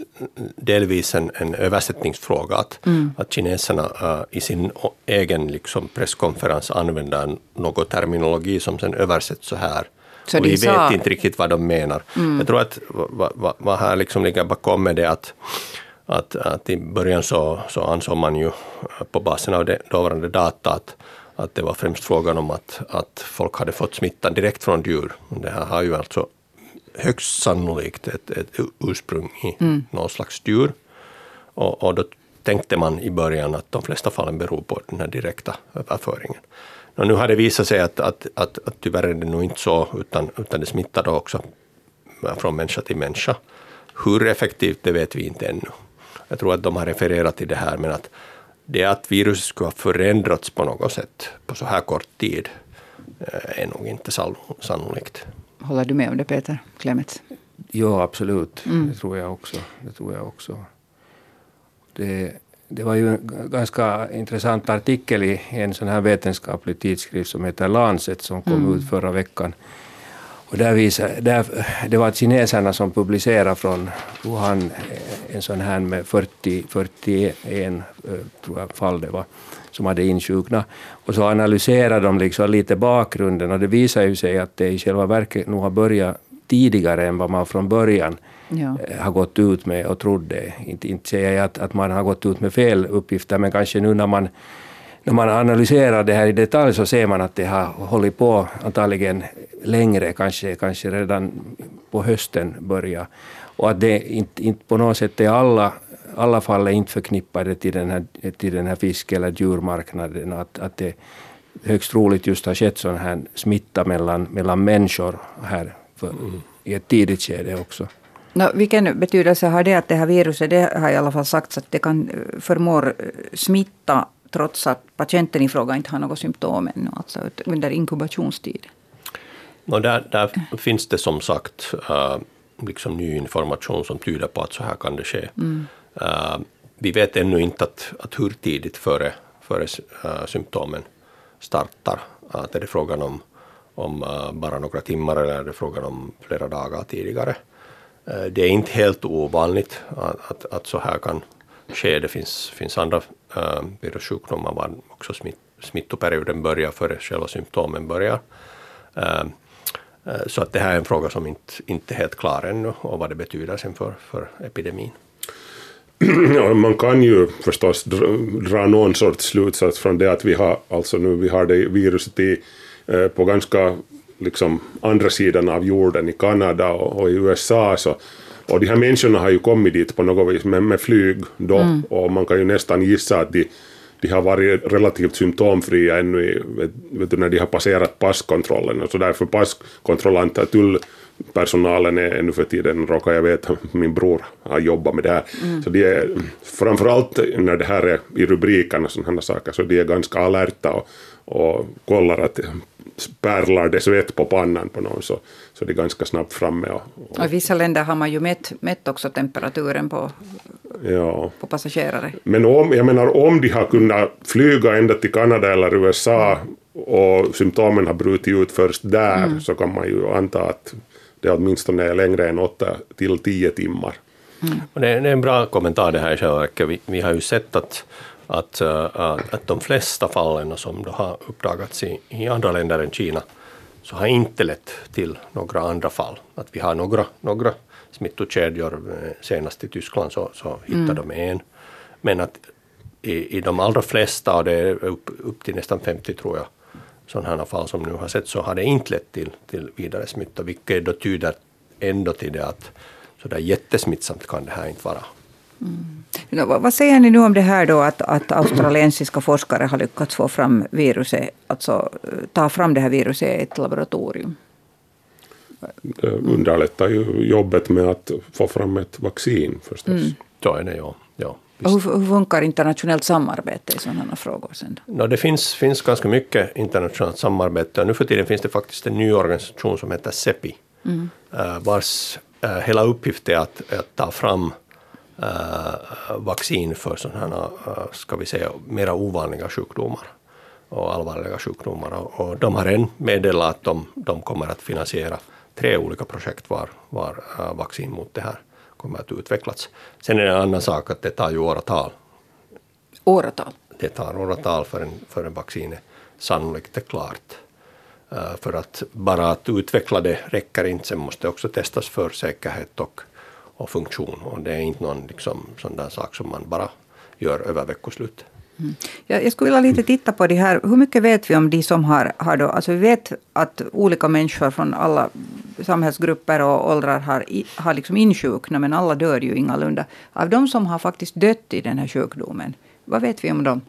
delvis en, en översättningsfråga. Att, Mm. att kineserna uh, i sin egen liksom, presskonferens använder någon terminologi som sen översätts så här. Så och vi sa- Mm. vet inte riktigt vad de menar. Jag tror att vad, vad, vad här liksom ligger bakom är det att att, att i början så, så ansåg man ju eh, på basen av det dåvarande data att, att det var främst frågan om att, att folk hade fått smittan direkt från djur. Det här har ju alltså högst sannolikt ett, ett ursprung i någon slags djur. Och, och då tänkte man i början att de flesta fallen beror på den här direkta överföringen. Och nu har det visat sig att, att, att, att tyvärr är det nog inte så, utan, utan det smittar då också från människa till människa. Hur effektivt, det vet vi inte ännu. Jag tror att de har refererat till det här, men att det att viruset skulle ha förändrats på något sätt på så här kort tid eh, är nog inte sannolikt. Håller du med om det Peter Clemets? Ja, absolut. Det tror jag också. Det tror jag också. Det, det var ju en ganska intressant artikel i en sån här vetenskaplig tidskrift som heter Lancet som kom ut förra veckan. Och där visar, där, det var kineserna som publicerade från Wuhan en sån här med 40, 41 eh, tror jag, fall det var, som hade insjuknat. Och så analyserade de liksom lite bakgrunden och det visar ju sig att det i själva verket nog har börjat tidigare än vad man från början Ja. eh, har gått ut med och trodde. Inte, inte säger jag att, att man har gått ut med fel uppgifter, men kanske nu när man, när man analyserar det här i detalj så ser man att det har hållit på antagligen längre, kanske, kanske redan på hösten börja. Och att det inte, inte på något sätt är alla, alla fall är inte förknippade till den här, till den här fisk eller djurmarknaden. Att, att det högst troligt just har skett sån här smitta mellan, mellan människor här för, i ett tidigt skede också. No, vilken betydelse har det att det här viruset, det har i alla fall sagts att det kan eh, förmår eh, smitta trots att patienten i fråga inte har något symptom ännu, alltså under inkubationstiden? Och där, där finns det som sagt uh, liksom ny information som tyder på att så här kan det ske. Uh, vi vet ännu inte att, att hur tidigt före, före uh, symptomen startar. Att är det frågan om, om bara några timmar eller är det frågan om flera dagar tidigare. Eh, det är inte helt ovanligt att, att, att så här kan ske. Det finns, finns andra eh, äh, virussjukdomar var också smitt, smittoperioden börjar före själva symptomen börjar. Äh, Så att det här är en fråga som inte, inte är helt klar ännu och vad det betyder sen för, för epidemin. Ja, man kan ju förstås dra, dra någon sorts slutsats från det att vi har, alltså nu, vi har det viruset i, på ganska liksom, andra sidan av jorden i Kanada och, och i USA. Så, och de här människorna har ju kommit dit på något vis med, med flyg då och man kan ju nästan gissa att de, de har varit relativt symptomfria ännu i, vet, du, när de har passerat passkontrollen. Och så därför passkontrollanter, tullpersonalen är ännu för tiden, råkar jag veta, min bror har jobbat med det här. Så de är, framförallt när det här är i rubrikerna och sådana saker, så de är ganska alerta och, och kollar att pärlar det svett på pannan på någon så, så det är ganska snabbt framme. Och, och, Och I vissa länder har man ju mätt, mätt också temperaturen på, ja. på passagerare. Men om, jag menar, om de har kunnat flyga ända till Kanada eller USA och symptomen har brutit ut först där så kan man ju anta att det åtminstone är längre än 8 till 10 timmar. Och det, är, en bra kommentar det här i själva. Vi, vi har ju sett att, att, äh, att de flesta fallen som då har uppdagats i, i andra länder än Kina så har inte lett till några andra fall. Att vi har några, några smittokedjor, eh, senast i Tyskland så, så hittade de en. Men att i, i de allra flesta, och det är upp, upp till nästan 50 tror jag, sådana fall som nu har sett, så har det inte lett till, till vidare smitta, vilket då tyder ändå till det att så där jättesmittsamt kan det här inte vara. Nå, vad- Vad säger ni nu om det här då att, att australiensiska forskare har lyckats få fram viruset, alltså eh, ta fram det här viruset i ett laboratorium? Det underlättar ju jobbet med att få fram ett vaccin förstås. Så är det ja. ja hur, hur funkar internationellt samarbete i sådana frågor sen då? No, det finns, finns ganska mycket internationellt samarbete nu för tiden finns det faktiskt en ny organisation som heter CEPI, eh, vars eh, hela uppgift är att, att ta fram eh, vaccin för sådana här, eh, ska vi säga, mera ovanliga sjukdomar och allvarliga sjukdomar. Och, de har än meddelat att de, de kommer att finansiera tre olika projekt var, var eh, vaccin mot det här kommer att utvecklas. Sen är det en annan sak att det tar ju åratal Åratal? det tar åratal förrän, förrän vaccinet sannolikt är klart. Eh, för att bara att utveckla det räcker inte, sen måste det också testas för säkerhet och, och funktion. Och det är inte någon liksom, sån där sak som man bara gör över veckoslut. Jag, jag skulle vilja lite titta på det här. Hur mycket vet vi om de som har, har då, alltså vi vet att olika människor från alla samhällsgrupper och åldrar har, har liksom insjuknat, men alla dör ju ingalunda. Av de som har faktiskt dött i den här sjukdomen, vad vet vi om dem?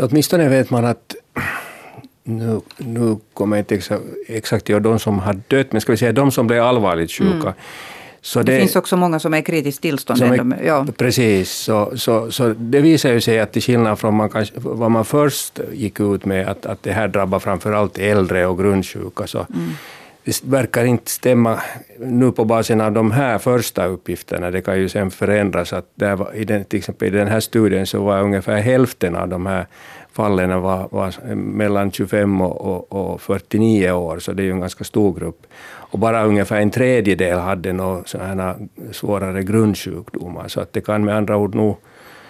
Åtminstone vet man att nu, nu kommer jag inte exakt, ihåg de som har dött, men ska vi säga de som blev allvarligt sjuka. Så Det, finns också många som är i kritiskt tillstånd. är, ja. Precis, så, så, så det visar ju sig att till skillnad från man kanske, vad man först gick ut med, att, att det här drabbar framför allt äldre och grundsjuka, så det verkar inte stämma nu på basen av de här första uppgifterna. Det kan ju sen förändras. Att där var, i den, till exempel i den här studien så var ungefär hälften av de här fallen var, var mellan 25 och, och, och 49 år, så det är ju en ganska stor grupp. Och bara ungefär en tredjedel hade några sådana svårare grundsjukdomar. Så att det kan med andra ord nog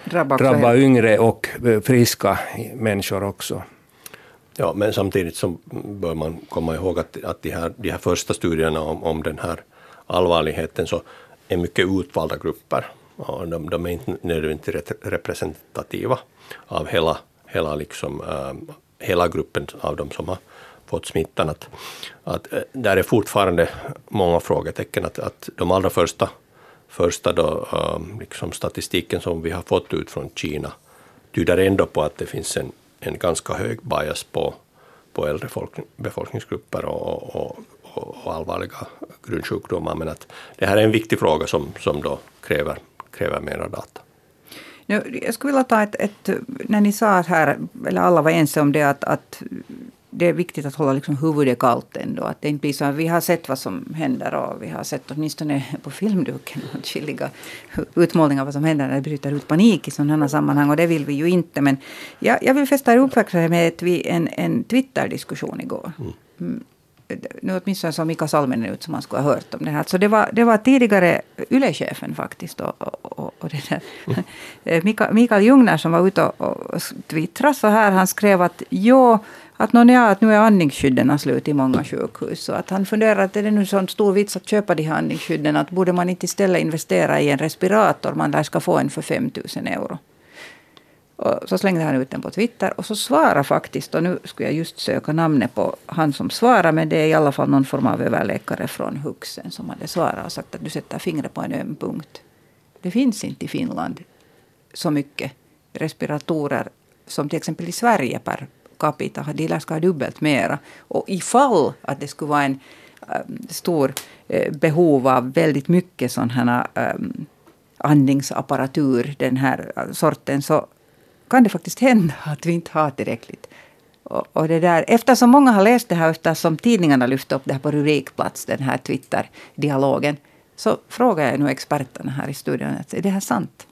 Drabba drabba yngre och eh, friska människor också. Ja, men samtidigt så bör man komma ihåg att, att de, här, de här första studierna om, om den här allvarligheten så är mycket utvalda grupper. De, de är inte nödvändigtvis representativa av hela, hela, liksom, äh, hela gruppen av de som har fått smittan. Att, att, eh, där är fortfarande många frågetecken. Att, att de allra första, första då, ehm, liksom statistiken som vi har fått ut från Kina tyder ändå på att det finns en, en ganska hög bias på, på äldre folk, befolkningsgrupper och, och, och, och allvarliga grundsjukdomar. Men att det här är en viktig fråga som, som då kräver, kräver mera data. Nu, jag skulle vilja ta ett, ett... När ni sa här, eller alla var ense om det, att, att det är viktigt att hålla liksom huvudet kallt ändå. Att det inte blir så att vi har sett vad som händer och vi har sett åtminstone på filmduken åtskilliga utmålningar av vad som händer när det bryter ut panik i sådana sammanhang. Och det vill vi ju inte. Men jag, jag vill fästa er uppmärksamhet vid en, en Twitter-diskussion igår. Mm. Nu åtminstone såg Mika Salminen ut som man skulle ha hört om det här. Så det var, det var tidigare YLE-chefen faktiskt. Och, och, och, det där. Mika, Mikael Ljungner som var ute och, och twittrade så här. Han skrev att jo, att, någon, ja, att nu är andningsskydden slut i många sjukhus. Så att han funderar att är det nu sån stor vits att köpa de här andningsskydden. Att borde man inte istället investera i en respirator. Man där ska få en för 5 000 euro. Och så slängde han ut den på Twitter och så svarade faktiskt, och nu skulle jag just söka namnet på han som svarar, men det är i alla fall någon form av överläkare från Huxen som hade svarat och sagt att du sätter fingret på en öm punkt. Det finns inte i Finland så mycket respiratorer som till exempel i Sverige per capita. De lär ska ha dubbelt mera. Och ifall att det skulle vara en um, stor eh, behov av väldigt mycket sån här um, andningsapparatur, den här eh, sorten, så kan det faktiskt hända att vi inte har tillräckligt. Och, och det där, eftersom många har läst det här, eftersom tidningarna lyfte upp det här på rubrikplats, den här Twitter-dialogen, så frågar jag nu experterna här i studion, att är det här sant?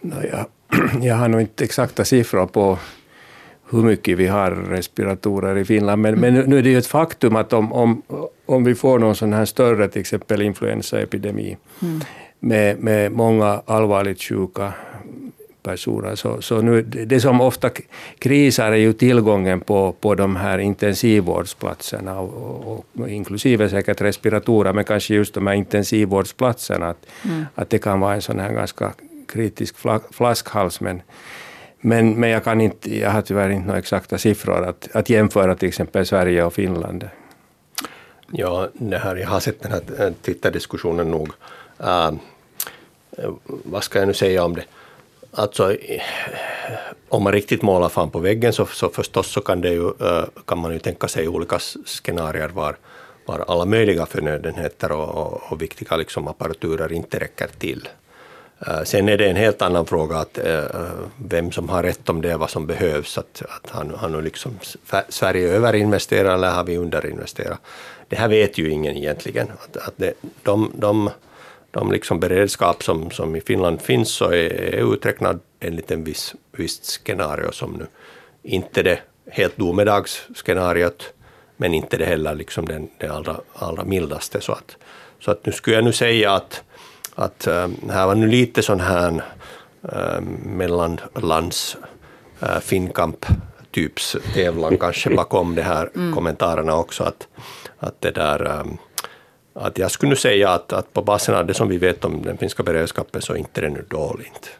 No, jag, jag har nog inte exakta siffror på hur mycket vi har respiratorer i Finland. Men, men nu är det ju ett faktum att om, om, om vi får någon sån här större, till exempel influensaepidemi, med, med många allvarligt sjuka personer. Så, så nu, det som ofta krisar är ju tillgången på, på de här intensivvårdsplatserna, och, och, inklusive säkert respiratorer, men kanske just de här intensivvårdsplatserna. Att, mm. att det kan vara en sån här ganska kritisk flaskhals. Men, men, men jag, kan inte, jag har tyvärr inte några exakta siffror att, att jämföra till exempel Sverige och Finland. Ja, det här, jag har sett den här eh, Twitter-diskussionen nog. Uh, vad ska jag nu säga om det? Alltså, eh, om man riktigt målar fan på väggen så, så förstås så kan, det ju, uh, kan man ju tänka sig olika scenarier var, var alla möjliga förnödenheter och, och, och viktiga liksom apparaturer inte räcker till. Eh, sen är det en helt annan fråga att, eh, vem som har rätt om det, vad som behövs. Att, att har, har nu liksom Sverige överinvesterat eller har vi underinvesterat? Det här vet ju ingen egentligen. Att, att det, de, de de liksom beredskap som, som i Finland finns så är, är uträknad enligt en viss, visst scenario som nu inte det helt domedagsscenariot, men inte det heller liksom den, det allra, allra mildaste. Så att, så att nu skulle jag nu säga att, att äh, här var nu lite sån här äh, mellanlands äh, Finnkamp typs tävlan kanske bakom de här mm. kommentarerna också. Att, att det där, att jag skulle nu säga att, att på basen av det som vi vet om den finska beredskapen så är inte det nu dåligt.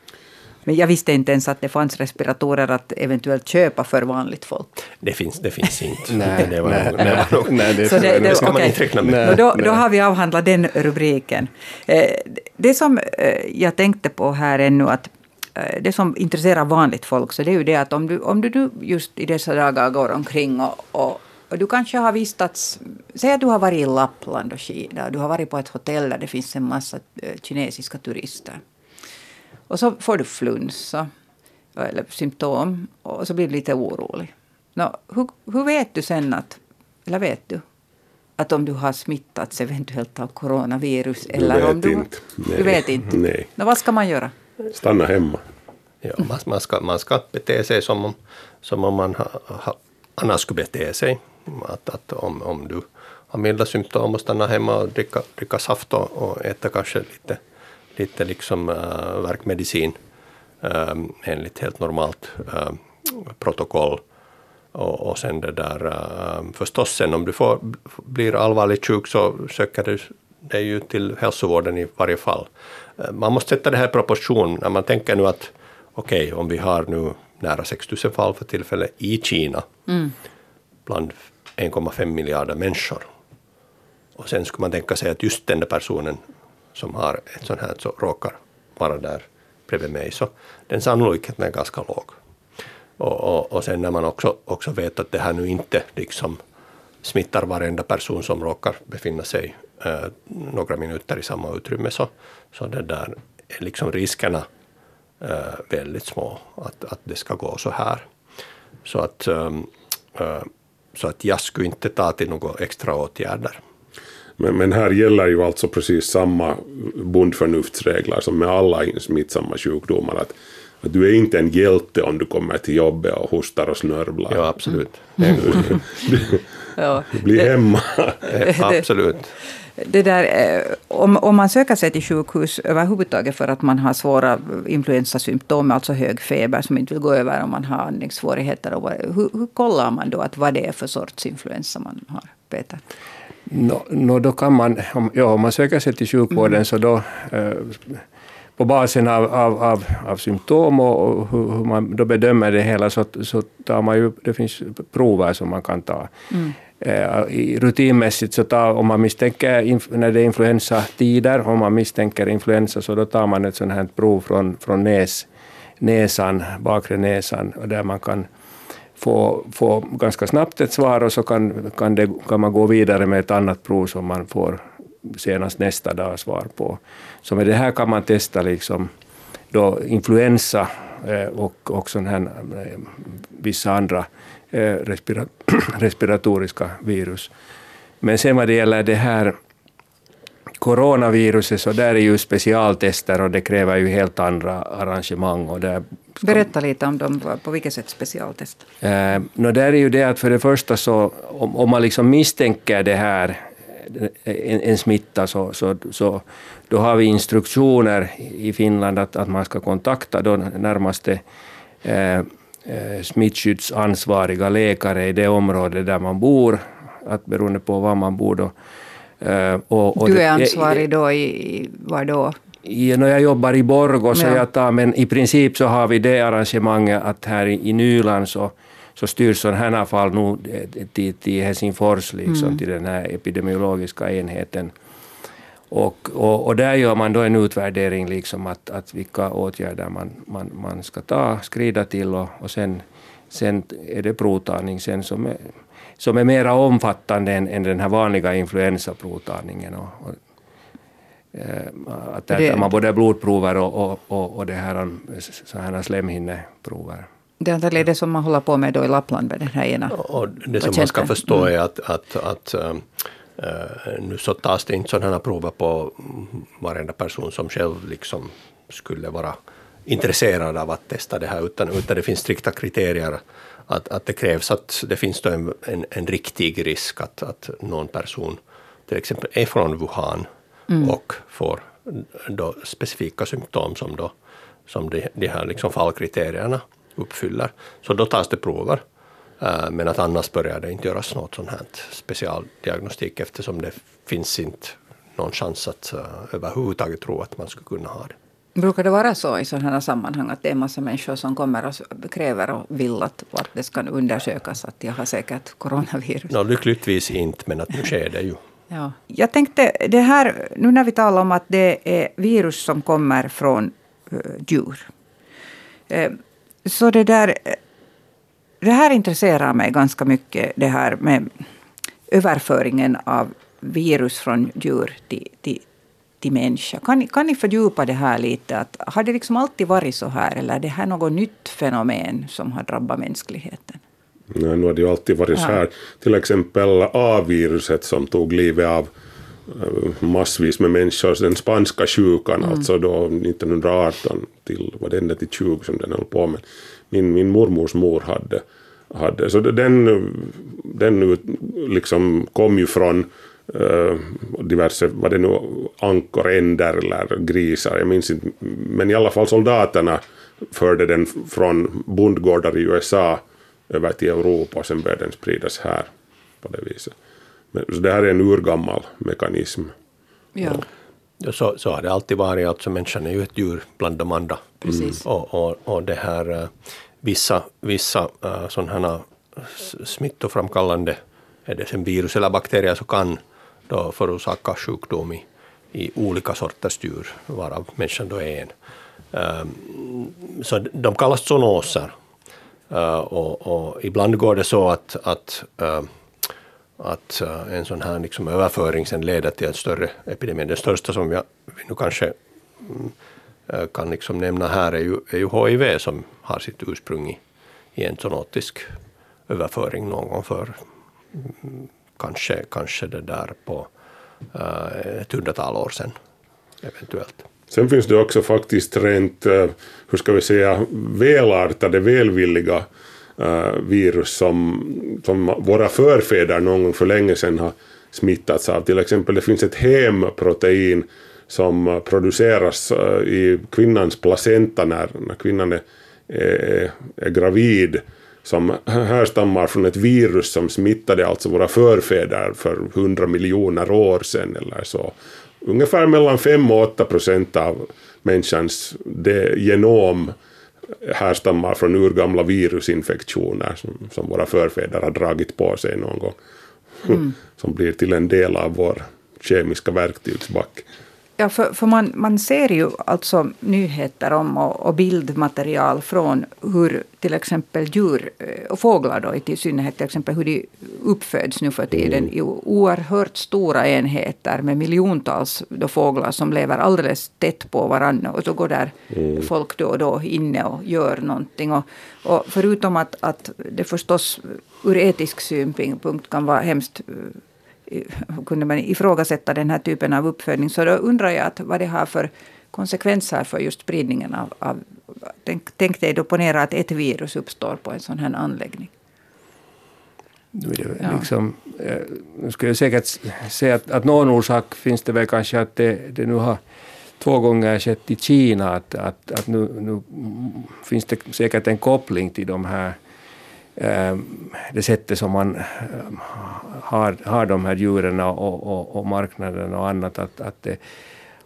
Men jag visste inte ens att det fanns respiratorer att eventuellt köpa för vanligt folk. Det finns, det finns inte. nej, det var nej, nog, det var nog, nej, det, Så det, det, ska man inte räkna med. Då, då har vi avhandlat den rubriken. Eh, Det som eh, jag tänkte på här ännu att eh, det som intresserar vanligt folk så det är ju det att om du, om du just i dessa dagar går omkring och, och och du kanske har vistats, säg att du har varit i Lappland och skidor. Du har varit på ett hotell där det finns en massa kinesiska turister. Och så får du flunsa eller symptom och så blir du lite orolig. Nå, hur, hur vet du sen att, eller vet du, att om du har smittats eventuellt av coronavirus? Du eller vet om du, inte. Nej. Du vet inte? Nej. Nå, vad ska man göra? Stanna hemma. Ja, man, man, ska, man ska bete sig som om, som om man ha, ha, annars skulle bete sig. Att, att om, om du har milda symptom och stanna hemma och dricka, dricka saft och, och äta kanske lite, lite liksom, uh, verkmedicin um, enligt helt normalt uh, protokoll. Och, och sen det där, uh, förstås sen om du får, blir allvarligt sjuk så söker du dig ju till hälsovården i varje fall. Man måste sätta det här i proportion när man tänker nu att okej, okay, om vi har nu nära 6 000 fall för tillfället i Kina, mm. bland 1,5 miljarder människor. Och sen skulle man tänka sig att just den där personen som har ett sånt här så råkar vara där bredvid mig, så den sannolikheten är ganska låg. Och, och, och sen när man också, också vet att det här nu inte liksom smittar varenda person som råkar befinna sig eh, några minuter i samma utrymme, så, så det där är liksom riskerna eh, väldigt små att, att det ska gå så här. Så att um, så att jag skulle inte ta till några extra åtgärder. Men, men här gäller ju alltså precis samma bondförnuftsregler som med alla smittsamma sjukdomar. Att, att du är inte en hjälte om du kommer till jobbet och hostar och snörvlar. Ja, absolut. Ja. Bli hemma. absolut. Det där, eh, om, om man söker sig till sjukhus överhuvudtaget för att man har svåra influensasymptom, alltså hög feber som inte vill gå över om man har andningssvårigheter, hur, hur kollar man då att vad det är för sorts influensa man har, Peter? No, no, då kan man, om, ja, om man söker sig till sjukvården mm. så då eh, på basen av, av, av, av symptom och, och hur, hur, man då bedömer det hela så, så tar man ju, det finns prover som man kan ta. Mm. Eh, rutinmässigt så tar, om man misstänker, när det är influensatider, om man misstänker influensa så då tar man ett sånt här prov från, från näs, näsan, bakre näsan, där man kan få, få ganska snabbt ett svar och så kan, kan, det, kan man gå vidare med ett annat prov som man får senast nästa dag svar på. Så med det här kan man testa liksom då influensa eh, och, och sån här, eh, vissa andra eh, respira respiratoriska virus. Men sen vad det gäller det här coronaviruset så där är ju specialtester och det kräver ju helt andra arrangemang. Och där Berätta lite om dem, på vilket sätt specialtest? Eh, no, där är ju det att för det första så om, om man liksom misstänker det här, en, en smitta, så, så, så då har vi instruktioner i Finland att, att man ska kontakta då närmaste eh, eh, smittskyddsansvariga läkare i det område där man bor, att beroende på var man bor då. Eh, och, och Du är ansvarig då i var då? När jag jobbar i Borgå så Ja. jag tar, men i princip så har vi det arrangemanget att här i, i Nyland så, så styrs sådana här fall nu eh, till, till Helsingfors, liksom, till den här epidemiologiska enheten. Och, och, och där gör man då en utvärdering, liksom att, att vilka åtgärder man, man, man ska ta, skrida till och, och sen, sen är det provtagning sen som är, som är mera omfattande än, än den här vanliga influensaprovtagningen. Och, och, eh, att där Det- man både blodprover och, och, och, och det här, så här slemhinneprover. Det är antagligen det som man håller på med då i Lappland med den här ena. Och det som man ska förstå är att, att, att äh, nu så tas det inte sådana prover på varenda person som själv liksom skulle vara intresserad av att testa det här, utan, utan det finns strikta kriterier att, att det krävs att det finns då en, en, en riktig risk att, att någon person till exempel är från Wuhan och får då specifika symptom som, då, som de, de här liksom fallkriterierna uppfyller. Så då tas det prover. Eh, Men att annars börjar det inte göras något sånt här specialdiagnostik eftersom det finns inte någon chans att uh, överhuvudtaget tro att man skulle kunna ha det. Brukar det vara så i sådana här sammanhang att det är massa människor som kommer och kräver och vill att, att det ska undersökas att jag har säkert coronavirus? Nå, lyckligtvis inte, men att nu sker det ju. Ja. Jag tänkte, det här, nu när vi talar om att det är virus som kommer från äh, djur. Äh, så det där, eh, det här intresserar mig ganska mycket, det här med överföringen av virus från djur till, till, till människa. Kan, ni- kan ni fördjupa det här lite? Att, har det liksom alltid varit så här eller är det här något nytt fenomen som har drabbat mänskligheten? Nej, nu har det ju alltid varit så här. Till exempel A-viruset som tog livet av eh, massvis med människor, den spanska sjukan, alltså då 1918 till, vad det ända till 20 som den höll på med. Min, min mormors mor hade, hade så den, den liksom kom ju från eh, diverse, vad det nu, ankoränder eller grisar, jag minns inte, men i alla fall soldaterna förde den från bondgårdar i USA över till Europa och sen började den spridas här på det viset. Men, så det här är en urgammal mekanism. Ja, Ja, Så, så har det alltid varit, alltså människan är ju ett djur bland de andra. precis. Och, och, och det här, eh, vissa, vissa uh, sådana här smittoframkallande, är det sen virus eller bakterier, så kan då förorsaka sjukdom i, i olika sorters djur, varav människan då är en. Ehm, så de kallas zoonoser. Uh, och, och ibland går det så att, att uh, att uh, en sån här liksom överföring sen leder till en större epidemi. Den största som jag, vi nu kanske mm, kan liksom nämna här är ju, är ju HIV som har sitt ursprung i, i en zoonotisk överföring någon gång för mm, kanske, kanske det där på ett hundratal år sedan eventuellt. Sen finns det också faktiskt rent, eh, hur ska vi säga, välartade, välvilliga eh, virus som, som våra förfäder någon gång för länge sedan har smittats av. Till exempel det finns ett hemprotein som produceras eh, i kvinnans placenta när, när kvinnan är, är, är gravid som härstammar från ett virus som smittade alltså våra förfäder för 100 miljoner år sedan eller så. Ungefär mellan 5 och 8 procent av människans det genom härstammar från urgamla virusinfektioner som, som våra förfäder har dragit på sig någon gång. Som blir till en del av vår kemiska verktygsback. Ja, för, för man, man ser ju alltså nyheter om och, och bildmaterial från hur till exempel djur eh, och fåglar då i synnerhet till exempel hur de uppföds nu för tiden i oerhört stora enheter med miljontals då fåglar som lever alldeles tätt på varandra. Och så går där folk då och då inne och gör någonting. Och, och förutom att, att det förstås ur etisk synpunkt kan vara hemskt eh, kunde man ifrågasätta den här typen av uppfödning. Så då undrar jag att vad det har för konsekvenser för just spridningen av... av tänk, tänk dig då ponera att ett virus uppstår på en sån här anläggning. Nu, Ja. liksom, eh, nu skulle jag säkert säga att, att någon orsak finns det väl kanske att det, det nu har två gånger skett i Kina, att, att, att nu, nu finns det säkert en koppling till de här det sättet som man eh, har, har de här djuren och, och, och marknaden och annat, att, att, det,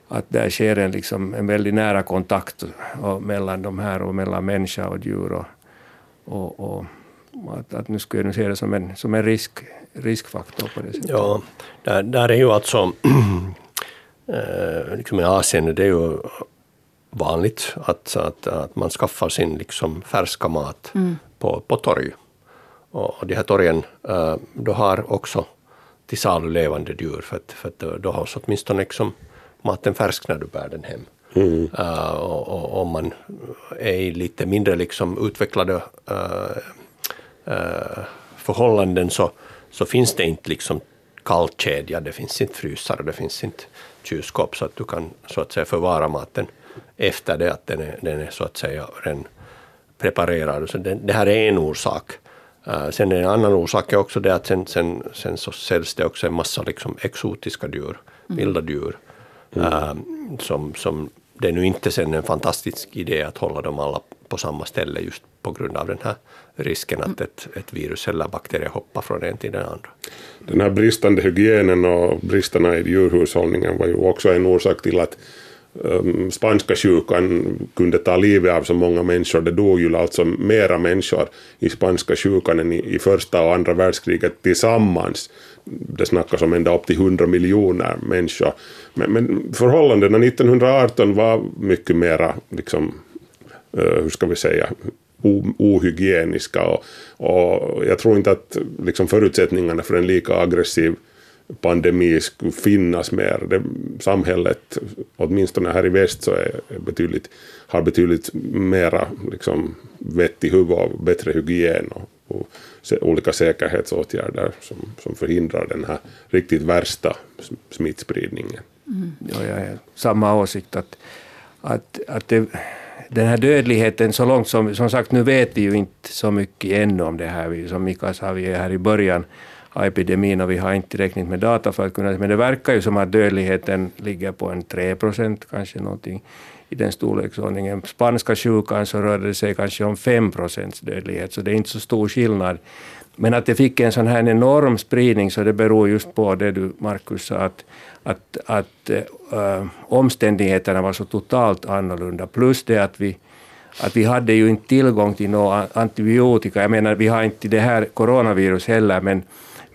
att där sker en, liksom, en väldigt nära kontakt och, mellan de här och mellan människa och djur. Och, och, och att, att nu skulle jag nu se det som en, som en risk, riskfaktor på det sättet. Ja, där, där är ju alltså, eh, liksom i Asien, det är ju vanligt att, att, att man skaffar sin liksom färska mat på, på torg. Och, de här torgen, eh, då har också till salu levande djur, för att, för att då- hålls åtminstone liksom maten färsk när du bär den hem. Eh, och, och om man är i lite mindre liksom utvecklade eh, eh, förhållanden så, så finns det inte liksom kallkedja, det finns inte frysar och det finns inte kylskåp så att du kan så att säga förvara maten efter det att den är, den är så att säga redan preparerad. Så det, det här är en orsak. Uh, sen är en annan orsak är också det att sen, sen, sen så säljs det också en massa liksom exotiska djur, vilda djur. Uh, som, som det är nu inte sen en fantastisk idé att hålla dem alla på samma ställe just på grund av den här risken att ett, ett virus eller bakterie hoppar från en till den andra. Den här bristande hygienen och bristerna i djurhushållningen var ju också en orsak till att Ehm, spanska sjukan kunde ta livet av så många människor. Det dog ju alltså mera människor i spanska sjukan än i, första och andra världskriget tillsammans. Det snackas om ända upp till 100 miljoner människor. Men, men förhållandena 1918 var mycket mera, liksom, eh, hur ska vi säga, ohygieniska och, och jag tror inte att liksom förutsättningarna för en lika aggressiv pandemi skulle finnas mer. Det, samhället, åtminstone här i väst, så är betydligt, har betydligt mera liksom, vett i huvudet och bättre hygien och, och se, olika säkerhetsåtgärder som, som förhindrar den här riktigt värsta smittspridningen. smittspridningen. Ja, jag har samma åsikt att, att, att det, den här dödligheten, så långt som, som sagt, nu vet vi ju inte så mycket ännu om det här. Som Mika sa, vi är här i början epidemin och vi har inte tillräckligt med data för att kunna, men det verkar ju som att dödligheten ligger på en 3 procent, kanske någonting i den storleksordningen. Spanska sjukan så rörde det sig kanske om 5 procents dödlighet, så det är inte så stor skillnad. Men att det fick en sån här enorm spridning, så det beror just på det du, Markus, sa, att, att, att äh, omständigheterna var så totalt annorlunda. Plus det att vi, att vi hade ju inte tillgång till några antibiotika. Jag menar, vi har inte det här coronavirus heller, men,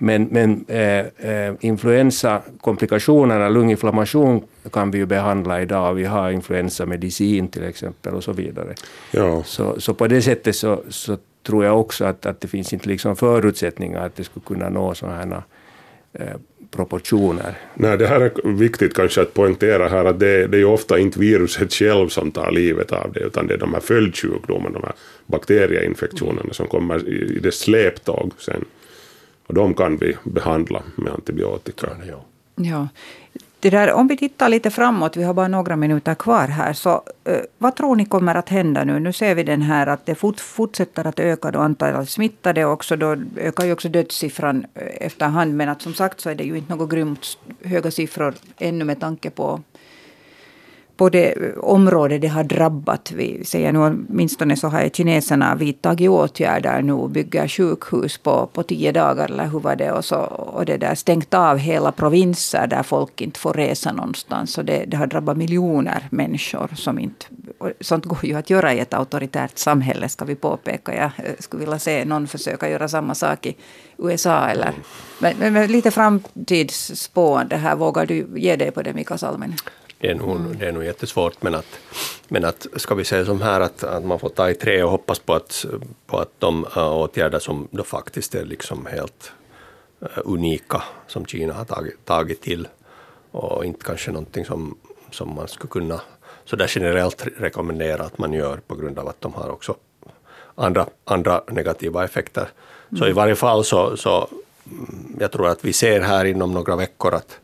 men, men äh, äh, influensakomplikationerna, lunginflammation kan vi ju behandla idag. Vi har influensamedicin till exempel och så vidare. Ja. Så, så på det sättet så, så tror jag också att, att det finns inte liksom förutsättningar att det skulle kunna nå sådana här eh, proportioner. Nej, det här är viktigt kanske att poängtera här att det, det är ofta inte viruset själv som tar livet av det, utan det är de här följdsjukdomarna, de här bakterieinfektionerna som kommer i, i det släptåg sen. Och de kan vi behandla med antibiotika. Ja. Det där, om vi tittar lite framåt, vi har bara några minuter kvar här. Så, eh, vad tror ni kommer att hända nu? Nu ser vi den här att det fort, fortsätter att öka då antalet smittade. Också då ökar ju också dödssiffran eh, efterhand. Men att som sagt så är det ju inte något grymt höga siffror ännu med tanke på på det område det har drabbat. Vi säger nu åtminstone så har kineserna vidtagit åtgärder nu, bygger sjukhus på, på tio dagar eller hur var det och, så, och det där stängt av hela provinser där folk inte får resa någonstans. Så det, det har drabbat miljoner människor som inte... Sånt går ju att göra i ett auktoritärt samhälle ska vi påpeka. Jag eh, skulle vilja se någon försöka göra samma sak i USA eller... Men, men, men lite framtidsspående här, vågar du ge dig på det Mika Salmen? Det är, nog, det är nog jättesvårt, men att, men att ska vi säga som här att, att man får ta i trä och hoppas på att, på att de uh, åtgärder som då faktiskt är liksom helt uh, unika som Kina har tagit, tagit till och inte kanske någonting som, som man skulle kunna så där generellt rekommendera att man gör på grund av att de har också andra, andra negativa effekter. Så i varje fall så, så mm, jag tror att vi ser här inom några veckor att,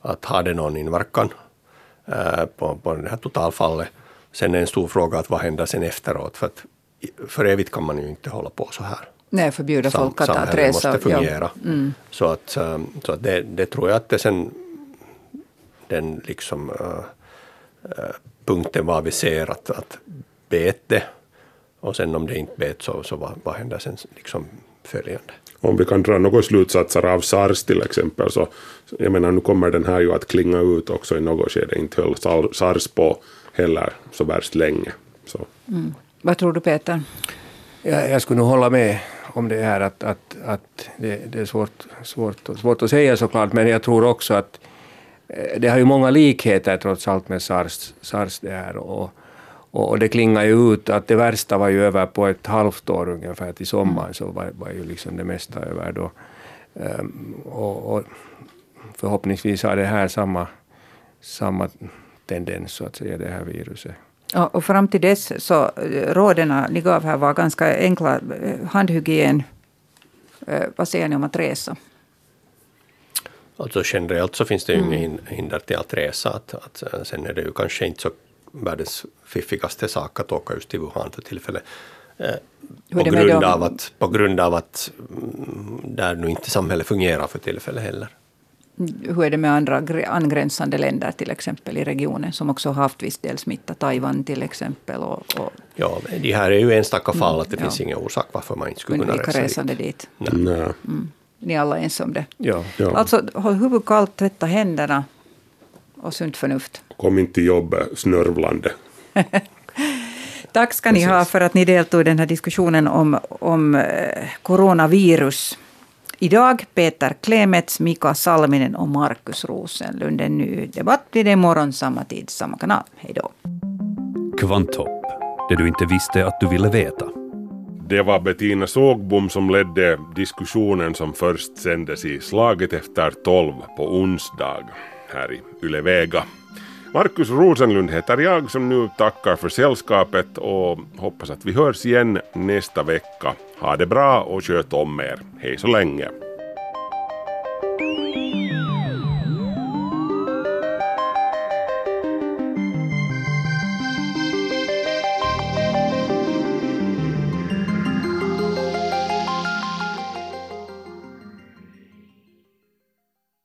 att har det någon inverkan på, på det här totalfallet. Sen är en stor fråga att vad händer sen efteråt, för att för evigt kan man ju inte hålla på så här. Nej, förbjuda Sam- folk att, att samhället resa. måste Ja. fungera. Så att, eh, så att det, det tror jag att det sen den liksom eh, eh, punkten var vi ser att, att bet det och sen om det inte bet så, så vad, vad händer sen liksom följande? Om vi kan dra några slutsatser av SARS till exempel så jag menar nu kommer den här ju att klinga ut också i något skede. Inte höll Sar- SARS på heller så värst länge. Så. Vad tror du Peter? Jag, jag skulle nog hålla med om det här att, att, att det, det är svårt, svårt, svårt att säga såklart, men jag tror också att eh, det har ju många likheter trots allt med sars, SARS det här. Och, och, och det klingar ju ut att det värsta var ju över på ett halvt år ungefär, till sommaren så var, var ju liksom det mesta över då. Ehm, och, och förhoppningsvis har det här samma, samma tendens, så att säga, det här viruset. Och, och fram till dess så eh, råden ni gav här var ganska enkla. Eh, Handhygien. Eh, Vad säger ni om att resa? Alltså generellt så finns det ju inga hin- hinder till att resa. Att, att, eh, sen är det ju kanske inte så världens fiffigaste sak att åka just till Wuhan för tillfället. Eh, På det grund, av att, på grund av att mm, där nu inte samhället fungerar för tillfället heller. Hur är det med andra angränsande länder till exempel i regionen som också har haft viss del smitta? Taiwan till exempel. Och, och Ja, men de här är ju enstaka fall att det Mm, ja. finns ingen orsak varför man inte skulle kunna resa dit. resande dit. Nej. Ni är alla ense om det. Ja. Ja. Alltså håll huvudet kallt, tvätta händerna och sunt förnuft. Kom inte till jobbet snörvlande. Tack ska ni ha för att ni deltog i den här diskussionen om, om eh, coronavirus. Idag Peter Klemets, Mika Salminen och Markus Rosenlund. En ny debatt blir det imorgon samma tid, samma kanal. Hej då. Kvanthopp, det du inte visste att du ville veta. Det var Bettina Sågbom som ledde diskussionen som först sändes i Slaget efter tolv på onsdag här i Yle Vega. Markus Rosenlund heter jag som nu tackar för sällskapet och hoppas att vi hörs igen nästa vecka. Ha det bra och sköt om er. Hej så länge.